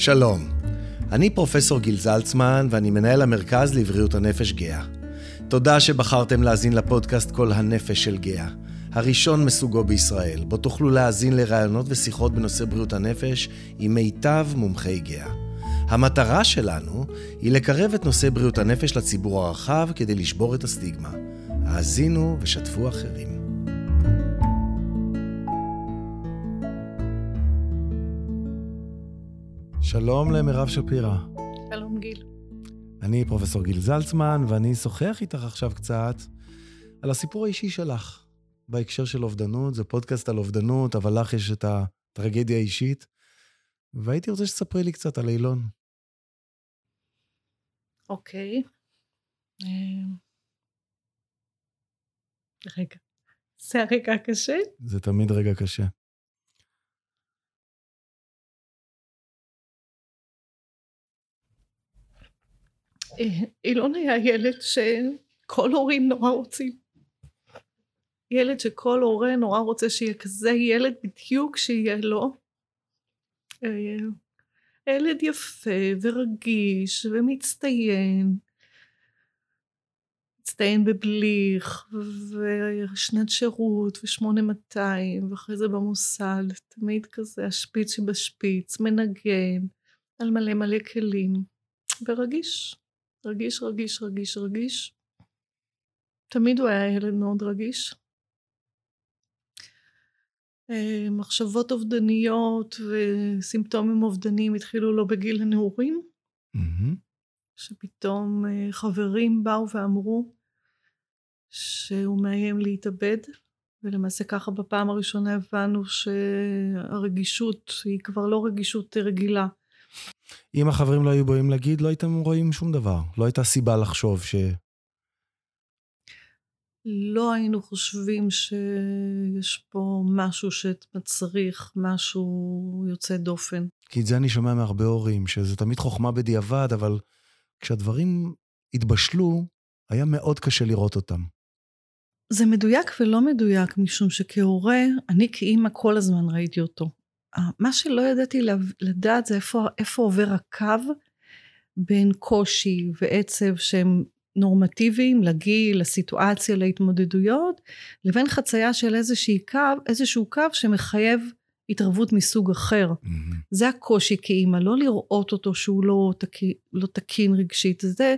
שלום, אני פרופסור גיל זלצמן ואני מנהל המרכז לבריאות הנפש גאה. תודה שבחרתם להאזין לפודקאסט כל הנפש של גאה, הראשון מסוגו בישראל, בו תוכלו להאזין לראיונות ושיחות בנושא בריאות הנפש עם מיטב מומחי גאה. המטרה שלנו היא לקרב את נושא בריאות הנפש לציבור הרחב כדי לשבור את הסטיגמה. האזינו ושתפו אחרים. שלום למירב שפירא. שלום גיל. אני פרופסור גיל זלצמן, ואני אשוחח איתך עכשיו קצת על הסיפור האישי שלך בהקשר של אובדנות. זה פודקאסט על אובדנות, אבל לך יש את הטרגדיה האישית. והייתי רוצה שתספרי לי קצת על אילון. אוקיי. אמ, רגע. זה הרגע הקשה? זה תמיד רגע קשה. אילון היה ילד שכל הורים נורא רוצים. ילד שכל הורה נורא רוצה שיהיה כזה ילד בדיוק שיהיה לו. אה, ילד יפה ורגיש ומצטיין. מצטיין בבליך ושנת שירות ושמונה מאתיים ואחרי זה במוסד תמיד כזה השפיץ שבשפיץ מנגן על מלא מלא כלים ורגיש רגיש, רגיש, רגיש, רגיש. תמיד הוא היה ילד מאוד רגיש. אה, מחשבות אובדניות וסימפטומים אובדניים התחילו לו בגיל הנעורים. Mm-hmm. שפתאום אה, חברים באו ואמרו שהוא מאיים להתאבד, ולמעשה ככה בפעם הראשונה הבנו שהרגישות היא כבר לא רגישות רגילה, אם החברים לא היו באים להגיד, לא הייתם רואים שום דבר. לא הייתה סיבה לחשוב ש... לא היינו חושבים שיש פה משהו שמצריך משהו יוצא דופן. כי את זה אני שומע מהרבה הורים, שזה תמיד חוכמה בדיעבד, אבל כשהדברים התבשלו, היה מאוד קשה לראות אותם. זה מדויק ולא מדויק, משום שכהורה, אני כאימא כל הזמן ראיתי אותו. מה שלא ידעתי לדעת זה איפה, איפה עובר הקו בין קושי ועצב שהם נורמטיביים לגיל, לסיטואציה, להתמודדויות, לבין חצייה של איזשהו קו, איזשהו קו שמחייב התערבות מסוג אחר. Mm-hmm. זה הקושי כאימא, לא לראות אותו שהוא לא, תקין, לא תקין רגשית. זה,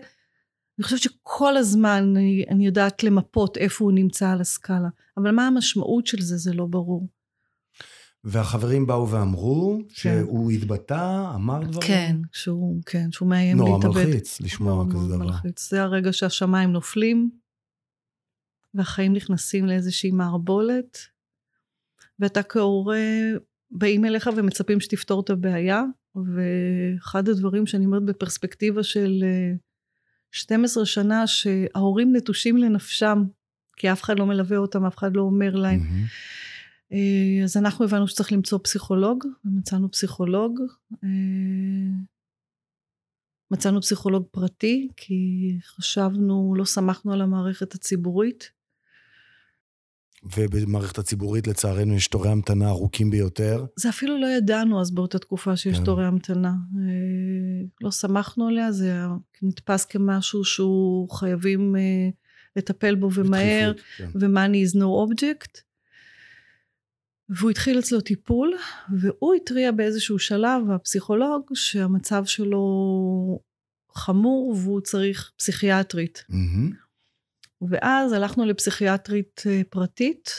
אני חושבת שכל הזמן אני, אני יודעת למפות איפה הוא נמצא על הסקאלה, אבל מה המשמעות של זה, זה לא ברור. והחברים באו ואמרו כן. שהוא התבטא, אמר דברים? כן, שהוא, כן, שהוא מאיים להתאבד. נורא מלחיץ לשמוע כזה דבר. מלחיץ. זה הרגע שהשמיים נופלים, והחיים נכנסים לאיזושהי מערבולת, ואתה כהורה באים אליך ומצפים שתפתור את הבעיה, ואחד הדברים שאני אומרת בפרספקטיבה של 12 אה, שנה, שההורים נטושים לנפשם, כי אף אחד לא מלווה אותם, אף אחד לא אומר להם. Mm-hmm. אה, אז אנחנו הבנו שצריך למצוא פסיכולוג, ומצאנו פסיכולוג. אה, מצאנו פסיכולוג פרטי, כי חשבנו, לא סמכנו על המערכת הציבורית. ובמערכת הציבורית, לצערנו, יש תורי המתנה ארוכים ביותר. זה אפילו לא ידענו אז באותה תקופה שיש כן. תורי המתנה. אה, לא סמכנו עליה, זה נתפס כמשהו שהוא חייבים לטפל בו ומהר, כן. ו-money is no object. והוא התחיל אצלו טיפול, והוא התריע באיזשהו שלב, הפסיכולוג, שהמצב שלו חמור והוא צריך פסיכיאטרית. Mm-hmm. ואז הלכנו לפסיכיאטרית אה, פרטית,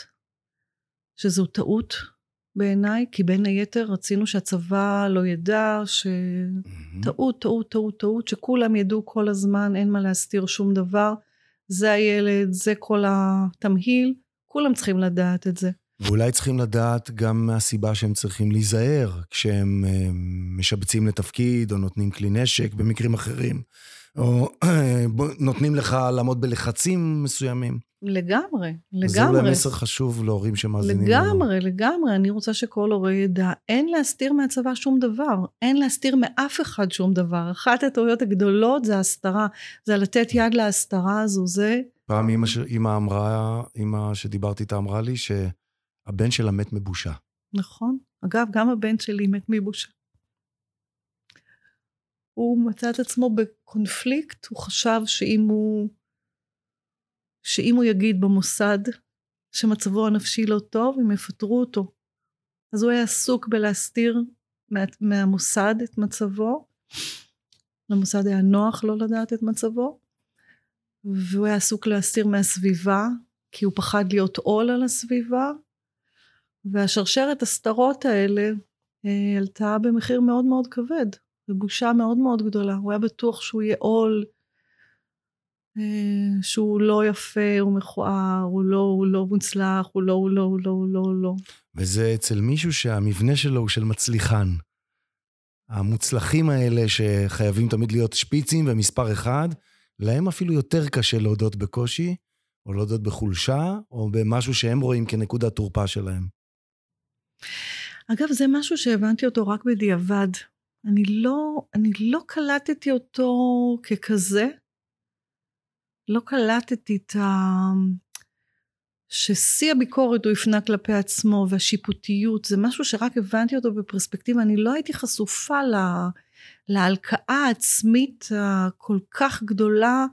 שזו טעות בעיניי, כי בין היתר רצינו שהצבא לא ידע, שטעות, טעות, טעות, טעות, שכולם ידעו כל הזמן, אין מה להסתיר שום דבר. זה הילד, זה כל התמהיל, כולם צריכים לדעת את זה. ואולי צריכים לדעת גם מהסיבה שהם צריכים להיזהר כשהם אה, משבצים לתפקיד או נותנים כלי נשק במקרים אחרים, או אה, נותנים לך לעמוד בלחצים מסוימים. לגמרי, לגמרי. זה אולי מסר חשוב להורים שמאזינים לנו. לגמרי, לגמרי. אני רוצה שכל הורה ידע, אין להסתיר מהצבא שום דבר. אין להסתיר מאף אחד שום דבר. אחת הטעויות הגדולות זה ההסתרה. זה לתת יד להסתרה הזו, זה... פעם אמא, ש... אמא אמרה, אמא שדיברתי איתה אמרה לי, ש... הבן שלה מת מבושה. נכון. אגב, גם הבן שלי מת מבושה. הוא מצא את עצמו בקונפליקט, הוא חשב שאם הוא, שאם הוא יגיד במוסד שמצבו הנפשי לא טוב, הם יפטרו אותו. אז הוא היה עסוק בלהסתיר מה, מהמוסד את מצבו. למוסד היה נוח לא לדעת את מצבו, והוא היה עסוק להסתיר מהסביבה, כי הוא פחד להיות עול על הסביבה, והשרשרת הסתרות האלה אה, עלתה במחיר מאוד מאוד כבד, ובושה מאוד מאוד גדולה. הוא היה בטוח שהוא יהיה עול, אה, שהוא לא יפה, הוא מכוער, הוא לא, הוא לא מוצלח, הוא לא, הוא לא, הוא לא, הוא לא, הוא לא. וזה אצל מישהו שהמבנה שלו הוא של מצליחן. המוצלחים האלה שחייבים תמיד להיות שפיצים ומספר אחד, להם אפילו יותר קשה להודות בקושי, או להודות בחולשה, או במשהו שהם רואים כנקודת תורפה שלהם. אגב, זה משהו שהבנתי אותו רק בדיעבד. אני לא, אני לא קלטתי אותו ככזה. לא קלטתי את ה... ששיא הביקורת הוא הפנה כלפי עצמו והשיפוטיות זה משהו שרק הבנתי אותו בפרספקטיבה אני לא הייתי חשופה לה, להלקאה העצמית הכל כך גדולה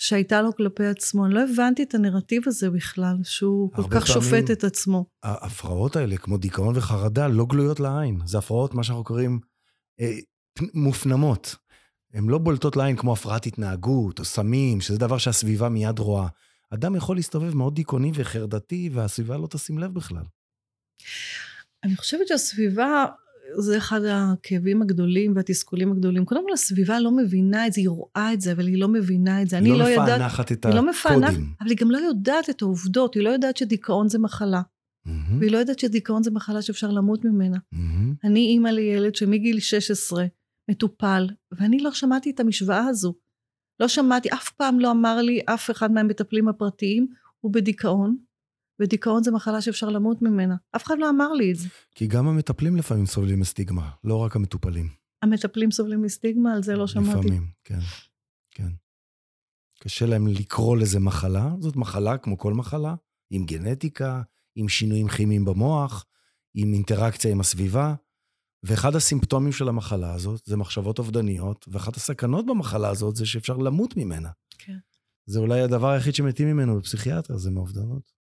שהייתה לו כלפי עצמו אני לא הבנתי את הנרטיב הזה בכלל שהוא כל כך שופט את עצמו. ההפרעות האלה כמו דיכאון וחרדה לא גלויות לעין זה הפרעות מה שאנחנו קוראים אה, מופנמות. הן לא בולטות לעין כמו הפרעת התנהגות או סמים שזה דבר שהסביבה מיד רואה. אדם יכול להסתובב מאוד דיכאוני וחרדתי, והסביבה לא תשים לב בכלל. אני חושבת שהסביבה זה אחד הכאבים הגדולים והתסכולים הגדולים. קודם כל הסביבה לא מבינה את זה, היא רואה את זה, אבל היא לא מבינה את זה. היא לא, לא מפענחת את הקודים. היא לא מפענחת, אבל היא גם לא יודעת את העובדות, היא לא יודעת שדיכאון זה מחלה. Mm-hmm. והיא לא יודעת שדיכאון זה מחלה שאפשר למות ממנה. Mm-hmm. אני אימא לילד שמגיל 16 מטופל, ואני לא שמעתי את המשוואה הזו. לא שמעתי, אף פעם לא אמר לי אף אחד מהמטפלים הפרטיים, הוא בדיכאון, ודיכאון זה מחלה שאפשר למות ממנה. אף אחד לא אמר לי את זה. כי גם המטפלים לפעמים סובלים מסטיגמה, לא רק המטופלים. המטפלים סובלים מסטיגמה? על זה לא שמעתי. לפעמים, כן, כן. קשה להם לקרוא לזה מחלה, זאת מחלה כמו כל מחלה, עם גנטיקה, עם שינויים כימיים במוח, עם אינטראקציה עם הסביבה. ואחד הסימפטומים של המחלה הזאת זה מחשבות אובדניות, ואחת הסכנות במחלה הזאת זה שאפשר למות ממנה. כן. זה אולי הדבר היחיד שמתים ממנו בפסיכיאטר, זה מאובדנות.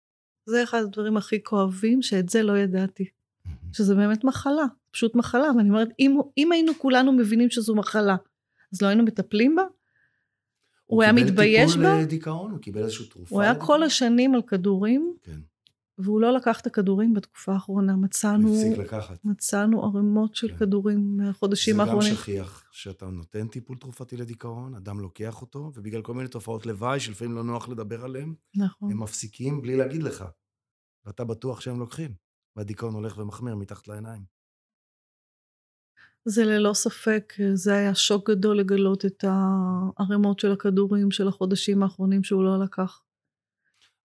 זה אחד הדברים הכי כואבים, שאת זה לא ידעתי. שזה באמת מחלה, פשוט מחלה. ואני אומרת, אם, אם היינו כולנו מבינים שזו מחלה, אז לא היינו מטפלים בה? הוא, הוא היה מתבייש בה? הוא קיבל טיפול לדיכאון, הוא קיבל איזושהי תרופה. הוא היה כל השנים על כדורים. כן. והוא לא לקח את הכדורים בתקופה האחרונה, מצאנו... הפסיק לקחת. מצאנו ערימות של כן. כדורים מהחודשים האחרונים. זה גם שכיח, שאתה נותן טיפול תרופתי לדיכאון, אדם לוקח אותו, ובגלל כל מיני תופעות לוואי שלפעמים לא נוח לדבר עליהם, נכון. הם מפסיקים בלי להגיד לך, ואתה בטוח שהם לוקחים, והדיכאון הולך ומחמיר מתחת לעיניים. זה ללא ספק, זה היה שוק גדול לגלות את הערימות של הכדורים של החודשים האחרונים שהוא לא לקח.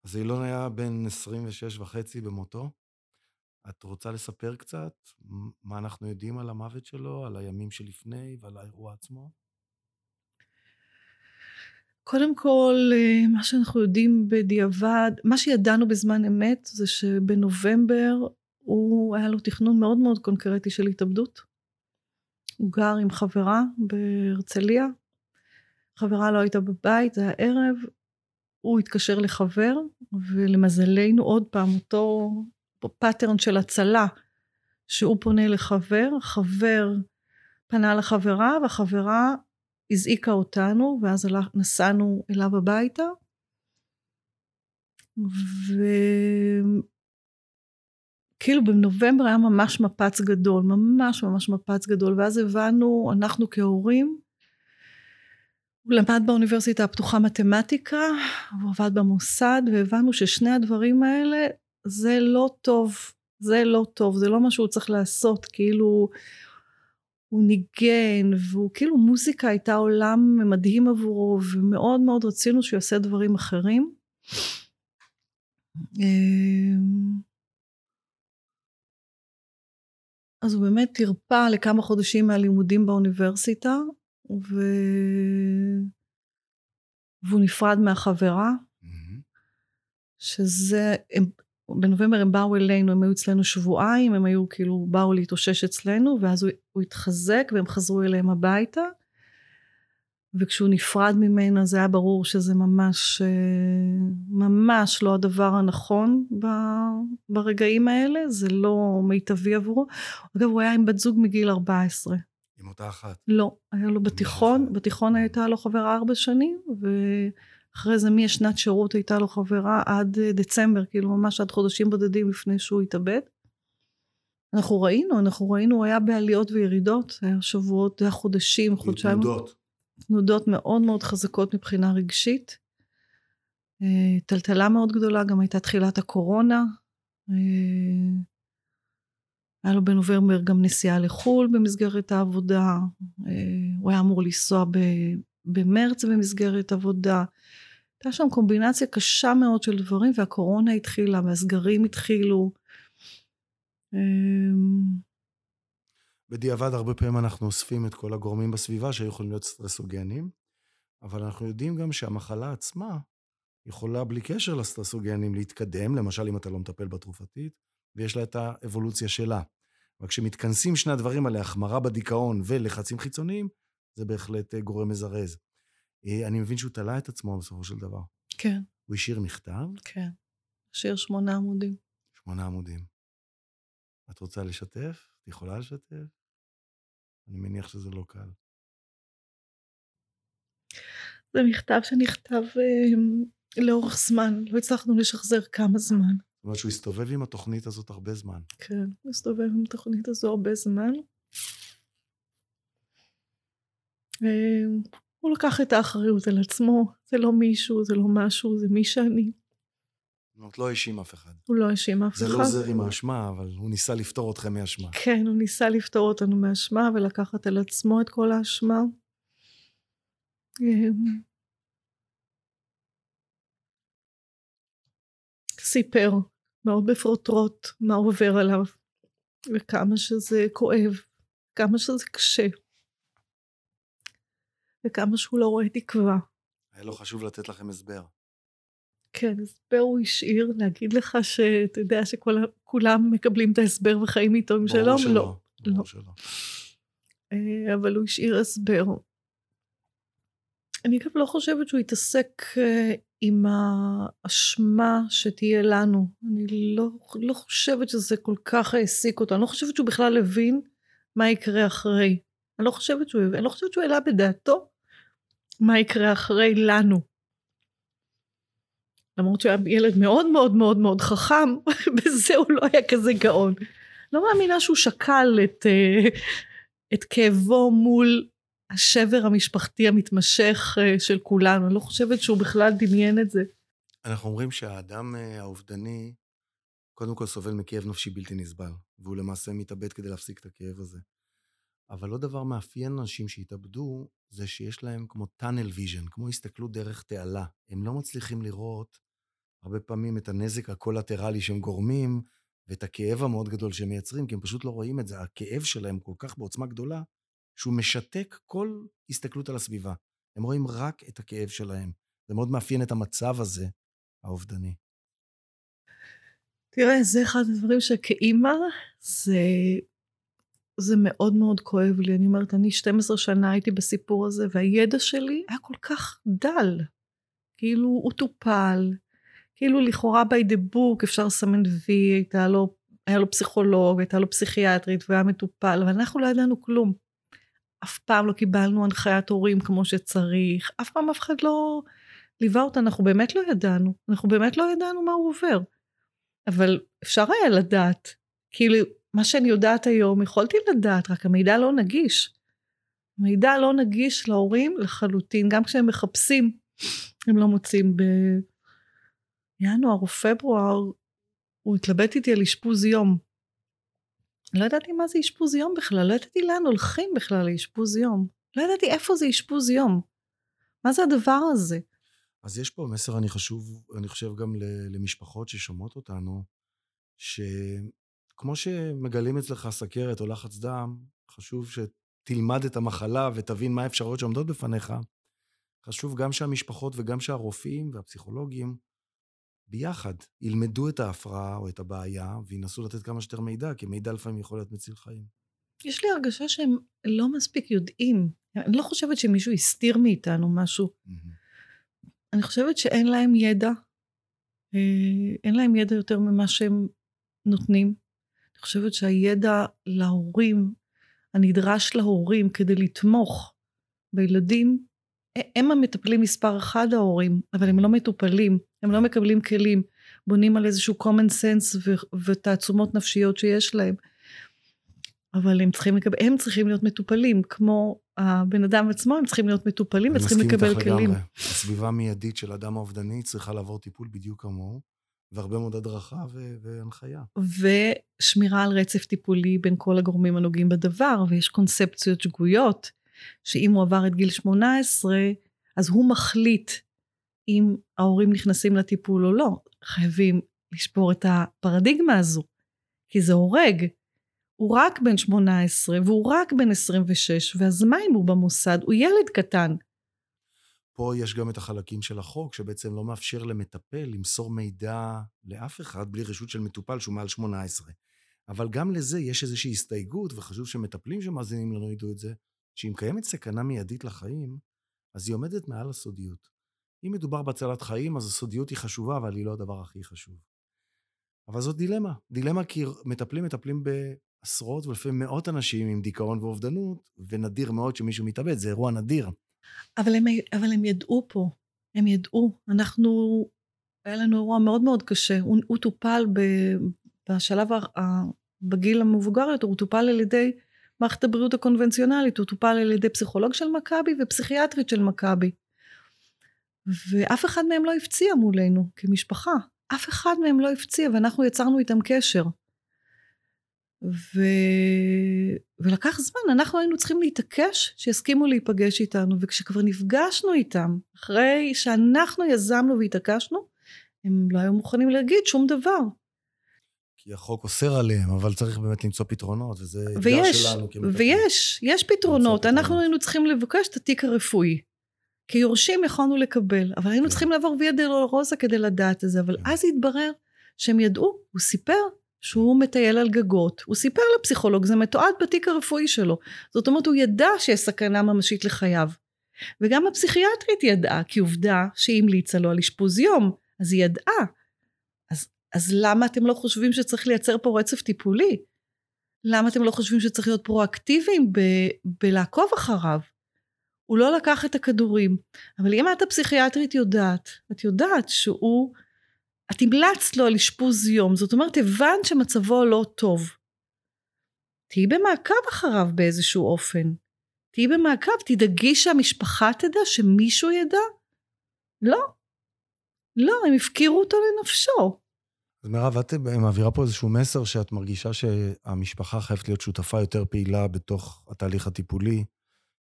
אז אילון היה בן 26 וחצי במותו. את רוצה לספר קצת מה אנחנו יודעים על המוות שלו, על הימים שלפני ועל האירוע עצמו? קודם כל, אה, מה שאנחנו יודעים בדיעבד, מה שידענו בזמן אמת זה שבנובמבר הוא, היה לו תכנון מאוד מאוד קונקרטי של התאבדות. הוא גר עם חברה בהרצליה, חברה לא הייתה בבית, זה היה ערב, הוא התקשר לחבר, ולמזלנו עוד פעם אותו pattern של הצלה, שהוא פונה לחבר, חבר פנה לחברה, והחברה הזעיקה אותנו, ואז נסענו אליו הביתה. וכאילו בנובמבר היה ממש מפץ גדול, ממש ממש מפץ גדול, ואז הבנו, אנחנו כהורים, הוא למד באוניברסיטה הפתוחה מתמטיקה, הוא עבד במוסד, והבנו ששני הדברים האלה זה לא טוב, זה לא טוב, זה לא מה שהוא צריך לעשות, כאילו הוא ניגן, והוא כאילו מוזיקה הייתה עולם מדהים עבורו, ומאוד מאוד רצינו שהוא יעשה דברים אחרים. אמ, אז הוא באמת תרפא לכמה חודשים מהלימודים באוניברסיטה, ו... והוא נפרד מהחברה, mm-hmm. שזה, הם, בנובמבר הם באו אלינו, הם היו אצלנו שבועיים, הם היו כאילו, באו להתאושש אצלנו, ואז הוא, הוא התחזק והם חזרו אליהם הביתה. וכשהוא נפרד ממנה זה היה ברור שזה ממש, אה, ממש לא הדבר הנכון ברגעים האלה, זה לא מיטבי עבורו. אגב, הוא היה עם בת זוג מגיל 14. אותה אחת? לא, היה לו בתיכון, בתיכון הייתה לו חברה ארבע שנים, ואחרי זה משנת שירות הייתה לו חברה עד דצמבר, כאילו ממש עד חודשים בודדים לפני שהוא התאבד. אנחנו ראינו, אנחנו ראינו, הוא היה בעליות וירידות, היה שבועות, היה חודשים, חודשיים. תנודות. תנודות מאוד מאוד חזקות מבחינה רגשית. אה, טלטלה מאוד גדולה, גם הייתה תחילת הקורונה. היה לו בנובמבר גם נסיעה לחו"ל במסגרת העבודה. אה, הוא היה אמור לנסוע במרץ במסגרת עבודה. הייתה שם קומבינציה קשה מאוד של דברים, והקורונה התחילה, והסגרים התחילו. בדיעבד הרבה פעמים אנחנו אוספים את כל הגורמים בסביבה שיכולים להיות סטרסוגנים, אבל אנחנו יודעים גם שהמחלה עצמה יכולה בלי קשר לסטרסוגנים להתקדם, למשל אם אתה לא מטפל בתרופתית, ויש לה את האבולוציה שלה. אבל כשמתכנסים שני הדברים האלה, החמרה בדיכאון ולחצים חיצוניים, זה בהחלט אה, גורם מזרז. אה, אני מבין שהוא תלה את עצמו בסופו של דבר. כן. הוא השאיר מכתב? כן. השאיר שמונה עמודים. שמונה עמודים. את רוצה לשתף? את יכולה לשתף? אני מניח שזה לא קל. זה מכתב שנכתב אה, לאורך זמן, לא הצלחנו לשחזר כמה זמן. זאת אומרת שהוא הסתובב עם התוכנית הזאת הרבה זמן. כן, הוא הסתובב עם התוכנית הזו הרבה זמן. אה, הוא לקח את האחריות על עצמו, זה לא מישהו, זה לא משהו, זה מי שאני. אומרת, לא האשים אף אחד. הוא לא האשים אף זה אחד. זה לא עוזר עם האשמה, אבל הוא ניסה לפתור אתכם מאשמה. כן, הוא ניסה לפתור אותנו מאשמה ולקחת על עצמו את כל האשמה. אמ, סיפר מאוד בפרוטרוט מה עובר עליו, וכמה שזה כואב, כמה שזה קשה, וכמה שהוא לא רואה תקווה. היה לו חשוב לתת לכם הסבר. כן, הסבר הוא השאיר, להגיד לך שאתה יודע שכולם מקבלים את ההסבר וחיים איתו עם שלום? שלא. לא. לא. שלא. אה, אבל הוא השאיר הסבר. אני גם לא חושבת שהוא יתעסק אה, עם האשמה שתהיה לנו. אני לא, לא חושבת שזה כל כך העסיק אותו. אני לא חושבת שהוא בכלל הבין מה יקרה אחרי. אני לא חושבת שהוא, אני לא חושבת שהוא העלה בדעתו מה יקרה אחרי לנו. למרות שהוא היה ילד מאוד מאוד מאוד מאוד חכם, בזה הוא לא היה כזה גאון. לא מאמינה שהוא שקל את, אה, את כאבו מול השבר המשפחתי המתמשך אה, של כולנו. אני לא חושבת שהוא בכלל דמיין את זה. אנחנו אומרים שהאדם אה, האובדני, קודם כל סובל מכאב נפשי בלתי נסבל, והוא למעשה מתאבד כדי להפסיק את הכאב הזה. אבל לא דבר מאפיין אנשים שהתאבדו, זה שיש להם כמו tunnel vision, כמו הסתכלות דרך תעלה. הם לא מצליחים לראות הרבה פעמים את הנזק הקולטרלי שהם גורמים, ואת הכאב המאוד גדול שהם מייצרים, כי הם פשוט לא רואים את זה. הכאב שלהם כל כך בעוצמה גדולה, שהוא משתק כל הסתכלות על הסביבה. הם רואים רק את הכאב שלהם. זה מאוד מאפיין את המצב הזה, האובדני. תראה, זה אחד הדברים שכאימא, זה, זה מאוד מאוד כואב לי. אני אומרת, אני 12 שנה הייתי בסיפור הזה, והידע שלי היה כל כך דל. כאילו, הוא טופל, כאילו לכאורה by the book אפשר לסמן וי, הייתה לו, היה לו פסיכולוג, הייתה לו פסיכיאטרית והיה מטופל, אבל אנחנו לא ידענו כלום. אף פעם לא קיבלנו הנחיית הורים כמו שצריך, אף פעם אף אחד לא ליווה אותה, אנחנו באמת לא ידענו, אנחנו באמת לא ידענו מה הוא עובר. אבל אפשר היה לדעת, כאילו מה שאני יודעת היום יכולתי לדעת, רק המידע לא נגיש. מידע לא נגיש להורים לחלוטין, גם כשהם מחפשים, הם לא מוצאים ב... ינואר או פברואר, הוא התלבט איתי על אשפוז יום. לא ידעתי מה זה אשפוז יום בכלל, לא ידעתי לאן הולכים בכלל לאשפוז יום. לא ידעתי איפה זה אשפוז יום. מה זה הדבר הזה? אז יש פה מסר, אני חשוב, אני חושב גם למשפחות ששומעות אותנו, שכמו שמגלים אצלך סכרת או לחץ דם, חשוב שתלמד את המחלה ותבין מה האפשרויות שעומדות בפניך. חשוב גם שהמשפחות וגם שהרופאים והפסיכולוגים ביחד ילמדו את ההפרעה או את הבעיה וינסו לתת כמה שיותר מידע, כי מידע לפעמים יכול להיות מציל חיים. יש לי הרגשה שהם לא מספיק יודעים. אני לא חושבת שמישהו הסתיר מאיתנו משהו. אני חושבת שאין להם ידע, אה, אין להם ידע יותר ממה שהם נותנים. אני חושבת שהידע להורים, הנדרש להורים כדי לתמוך בילדים, הם המטפלים מספר אחד ההורים, אבל הם לא מטופלים, הם לא מקבלים כלים, בונים על איזשהו common sense ו- ותעצומות נפשיות שיש להם. אבל הם צריכים, לקבל, הם צריכים להיות מטופלים, כמו הבן אדם עצמו, הם צריכים להיות מטופלים וצריכים לקבל כלים. אני מסכים איתך לגמרי. הסביבה המיידית של אדם האובדני צריכה לעבור טיפול בדיוק כמוהו, והרבה מאוד הדרכה ו- והנחיה. ושמירה על רצף טיפולי בין כל הגורמים הנוגעים בדבר, ויש קונספציות שגויות, שאם הוא עבר את גיל 18, אז הוא מחליט אם ההורים נכנסים לטיפול או לא. חייבים לשבור את הפרדיגמה הזו, כי זה הורג. הוא רק בן 18 והוא רק בן 26, ואז מה אם הוא במוסד? הוא ילד קטן. פה יש גם את החלקים של החוק, שבעצם לא מאפשר למטפל למסור מידע לאף אחד בלי רשות של מטופל שהוא מעל 18. אבל גם לזה יש איזושהי הסתייגות, וחשוב שמטפלים שמאזינים לנו ידעו את זה, שאם קיימת סכנה מיידית לחיים, אז היא עומדת מעל הסודיות. אם מדובר בהצלת חיים, אז הסודיות היא חשובה, אבל היא לא הדבר הכי חשוב. אבל זאת דילמה. דילמה כי מטפלים מטפלים בעשרות ולפעמים מאות אנשים עם דיכאון ואובדנות, ונדיר מאוד שמישהו מתאבד, זה אירוע נדיר. אבל הם, אבל הם ידעו פה, הם ידעו. אנחנו, היה לנו אירוע מאוד מאוד קשה. הוא, הוא טופל ב, בשלב, ה, בגיל המבוגר יותר, הוא טופל על ידי מערכת הבריאות הקונבנציונלית, הוא טופל על ידי פסיכולוג של מכבי ופסיכיאטרית של מכבי. ואף אחד מהם לא הפציע מולנו כמשפחה. אף אחד מהם לא הפציע, ואנחנו יצרנו איתם קשר. ו... ולקח זמן, אנחנו היינו צריכים להתעקש שיסכימו להיפגש איתנו, וכשכבר נפגשנו איתם, אחרי שאנחנו יזמנו והתעקשנו, הם לא היו מוכנים להגיד שום דבר. כי החוק אוסר עליהם, אבל צריך באמת למצוא פטרונות, וזה אתגר שלנו. ויש, יש פתרונות. אנחנו היינו צריכים לבקש את התיק הרפואי. כיורשים יכולנו לקבל, אבל היינו כן. צריכים לעבור ויה דלרוזה כדי לדעת את זה, אבל כן. אז התברר שהם ידעו, הוא סיפר שהוא מטייל על גגות, הוא סיפר לפסיכולוג, זה מתועד בתיק הרפואי שלו, זאת אומרת הוא ידע שיש סכנה ממשית לחייו. וגם הפסיכיאטרית ידעה, כי עובדה שהיא המליצה לו על אשפוז יום, אז היא ידעה. אז, אז למה אתם לא חושבים שצריך לייצר פה רצף טיפולי? למה אתם לא חושבים שצריך להיות פרואקטיביים ב- בלעקוב אחריו? הוא לא לקח את הכדורים. אבל אם את הפסיכיאטרית יודעת, את יודעת שהוא, את המלצת לו על אשפוז יום, זאת אומרת הבנת שמצבו לא טוב. תהיי במעקב אחריו באיזשהו אופן. תהיי במעקב, תדאגי שהמשפחה תדע, שמישהו ידע. לא. לא, הם הפקירו אותו לנפשו. אז מירב, את מעבירה פה איזשהו מסר שאת מרגישה שהמשפחה חייבת להיות שותפה יותר פעילה בתוך התהליך הטיפולי.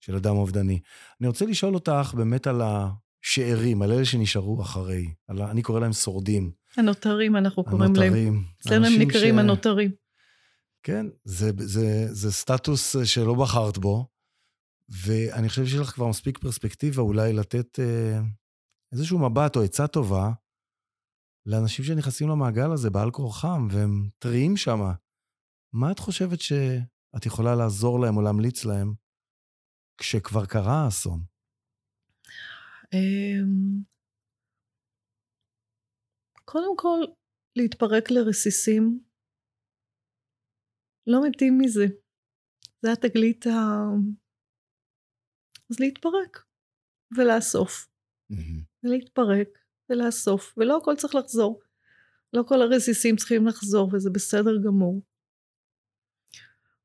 של אדם אובדני. אני רוצה לשאול אותך באמת על השארים, על אלה שנשארו אחרי. על ה... אני קורא להם שורדים. הנותרים, אנחנו קוראים להם. הנותרים. אצלנו הם נקראים ש... הנותרים. כן, זה, זה, זה סטטוס שלא בחרת בו, ואני חושב שיש לך כבר מספיק פרספקטיבה אולי לתת אה, איזשהו מבט או עצה טובה לאנשים שנכנסים למעגל הזה בעל כורחם, והם טריים שם. מה את חושבת שאת יכולה לעזור להם או להמליץ להם כשכבר קרה האסון? אמ, קודם כל, להתפרק לרסיסים. לא מתים מזה. זה התגלית ה... אז להתפרק ולאסוף. ולהתפרק ולאסוף, ולא הכל צריך לחזור. לא כל הרסיסים צריכים לחזור, וזה בסדר גמור.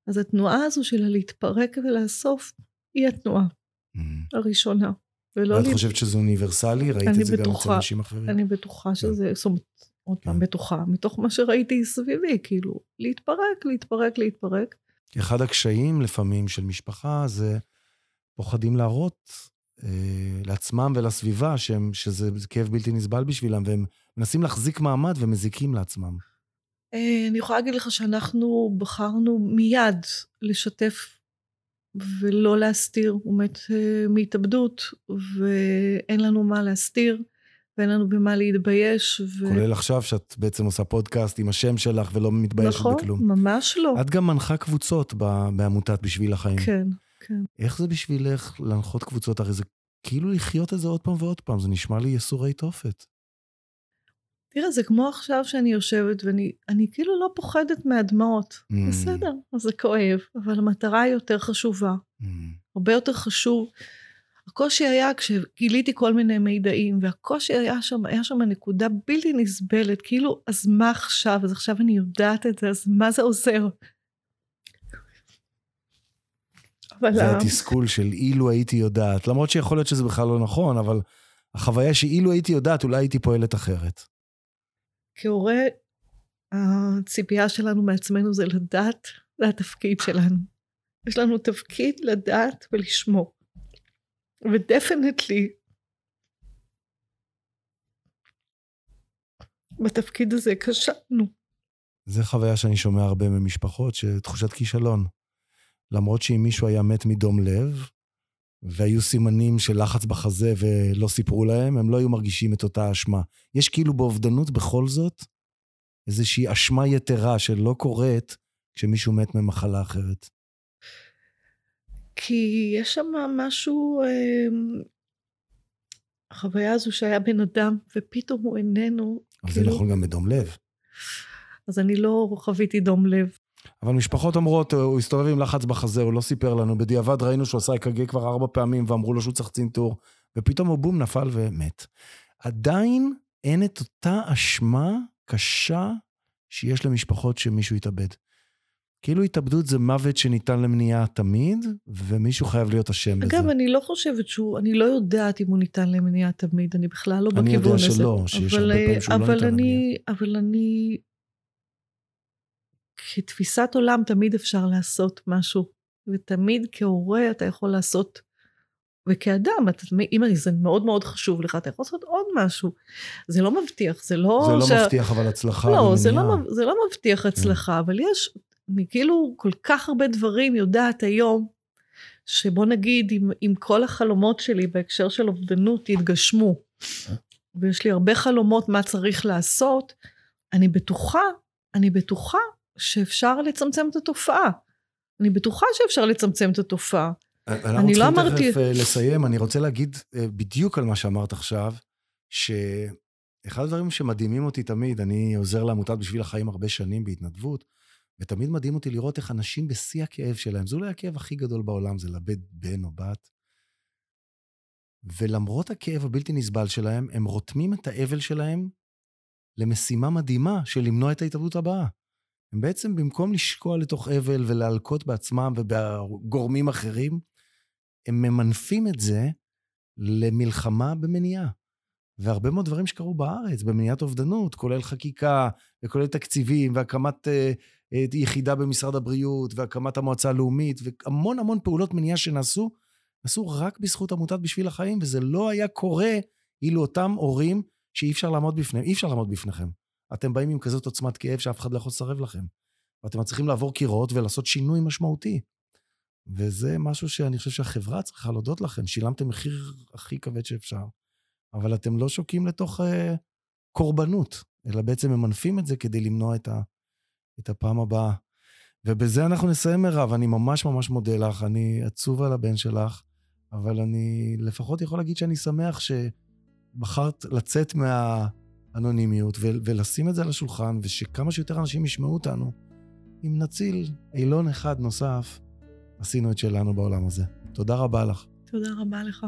אז התנועה הזו של הלהתפרק ולאסוף, היא התנועה mm. הראשונה. ולא... ואת לי... חושבת שזה אוניברסלי? ראית את זה בטוחה, גם אצל אנשים אחרים? אני בטוחה כן. שזה, זאת אומרת, עוד פעם, כן. בטוחה, מתוך מה שראיתי סביבי, כאילו, להתפרק, להתפרק, להתפרק. אחד הקשיים לפעמים של משפחה זה פוחדים להראות אה, לעצמם ולסביבה שהם, שזה כאב בלתי נסבל בשבילם, והם מנסים להחזיק מעמד ומזיקים לעצמם. אה, אני יכולה להגיד לך שאנחנו בחרנו מיד לשתף ולא להסתיר, הוא מת uh, מהתאבדות ואין לנו מה להסתיר ואין לנו במה להתבייש. ו... כולל עכשיו שאת בעצם עושה פודקאסט עם השם שלך ולא מתביישת נכון, בכלום. נכון, ממש לא. את גם מנחה קבוצות בעמותת בשביל החיים. כן, כן. איך זה בשבילך להנחות קבוצות? הרי זה כאילו לחיות את זה עוד פעם ועוד פעם, זה נשמע לי יסורי תופת. תראה, זה כמו עכשיו שאני יושבת ואני כאילו לא פוחדת מהדמעות. Mm. בסדר, אז זה כואב, אבל המטרה היא יותר חשובה. Mm. הרבה יותר חשוב. הקושי היה כשגיליתי כל מיני מידעים, והקושי היה שם, היה שם נקודה בלתי נסבלת, כאילו, אז מה עכשיו? אז עכשיו אני יודעת את זה, אז מה זה עוזר? זה התסכול של אילו הייתי יודעת, למרות שיכול להיות שזה בכלל לא נכון, אבל החוויה שאילו הייתי יודעת, אולי הייתי פועלת אחרת. כהורה, הציפייה שלנו מעצמנו זה לדעת, זה התפקיד שלנו. יש לנו תפקיד לדעת ולשמור. ודפנטלי, בתפקיד הזה כשלנו. זה חוויה שאני שומע הרבה ממשפחות, שתחושת כישלון. למרות שאם מישהו היה מת מדום לב, והיו סימנים של לחץ בחזה ולא סיפרו להם, הם לא היו מרגישים את אותה אשמה. יש כאילו באובדנות בכל זאת איזושהי אשמה יתרה שלא קורית כשמישהו מת ממחלה אחרת. כי יש שם משהו, אה, החוויה הזו שהיה בן אדם ופתאום הוא איננו. אבל כאילו... זה נכון גם בדום לב. אז אני לא חוויתי דום לב. אבל משפחות אומרות, הוא הסתובב עם לחץ בחזה, הוא לא סיפר לנו. בדיעבד ראינו שהוא עשה אק"ג כבר ארבע פעמים, ואמרו לו שהוא צריך צנתור, ופתאום הוא בום נפל ומת. עדיין אין את אותה אשמה קשה שיש למשפחות שמישהו התאבד. כאילו התאבדות זה מוות שניתן למניעה תמיד, ומישהו חייב להיות אשם בזה. אגב, אני לא חושבת שהוא, אני לא יודעת אם הוא ניתן למניעה תמיד, אני בכלל לא בכיוון הזה. אני יודע שלא, שיש הרבה פעמים שהוא לא ניתן למניעה. אבל אני כתפיסת עולם תמיד אפשר לעשות משהו, ותמיד כהורה אתה יכול לעשות, וכאדם, אתה, אם זה מאוד מאוד חשוב לך, אתה יכול לעשות עוד משהו. זה לא מבטיח, זה לא... זה לא ש... מבטיח אבל הצלחה לא, זה לא, זה לא מבטיח הצלחה, אבל יש, אני כאילו כל כך הרבה דברים יודעת היום, שבוא נגיד, אם, אם כל החלומות שלי בהקשר של אובדנות יתגשמו, ויש לי הרבה חלומות מה צריך לעשות, אני בטוחה, אני בטוחה שאפשר לצמצם את התופעה. אני בטוחה שאפשר לצמצם את התופעה. אני לא אמרתי... אנחנו צריכים תכף אה, לסיים, אני רוצה להגיד אה, בדיוק על מה שאמרת עכשיו, שאחד הדברים שמדהימים אותי תמיד, אני עוזר לעמותת בשביל החיים הרבה שנים בהתנדבות, ותמיד מדהים אותי לראות איך אנשים בשיא הכאב שלהם, זה אולי הכאב הכי גדול בעולם, זה לאבד בן או בת. ולמרות הכאב הבלתי נסבל שלהם, הם רותמים את האבל שלהם למשימה מדהימה של למנוע את ההתאבדות הבאה. הם בעצם במקום לשקוע לתוך אבל ולהלקות בעצמם ובגורמים אחרים, הם ממנפים את זה למלחמה במניעה. והרבה מאוד דברים שקרו בארץ, במניעת אובדנות, כולל חקיקה וכולל תקציבים והקמת אה, אה, יחידה במשרד הבריאות והקמת המועצה הלאומית והמון המון פעולות מניעה שנעשו, נעשו רק בזכות עמותת בשביל החיים, וזה לא היה קורה אילו אותם הורים שאי אפשר לעמוד בפניהם, אי אפשר לעמוד בפניכם. אתם באים עם כזאת עוצמת כאב שאף אחד לא יכול לסרב לכם. ואתם מצליחים לעבור קירות ולעשות שינוי משמעותי. וזה משהו שאני חושב שהחברה צריכה להודות לכם. שילמתם מחיר הכי כבד שאפשר, אבל אתם לא שוקים לתוך uh, קורבנות, אלא בעצם ממנפים את זה כדי למנוע את, ה, את הפעם הבאה. ובזה אנחנו נסיים, מירב. אני ממש ממש מודה לך. אני עצוב על הבן שלך, אבל אני לפחות יכול להגיד שאני שמח שבחרת לצאת מה... אנונימיות, ולשים את זה על השולחן, ושכמה שיותר אנשים ישמעו אותנו. אם נציל אילון אחד נוסף, עשינו את שלנו בעולם הזה. תודה רבה לך. תודה רבה לך.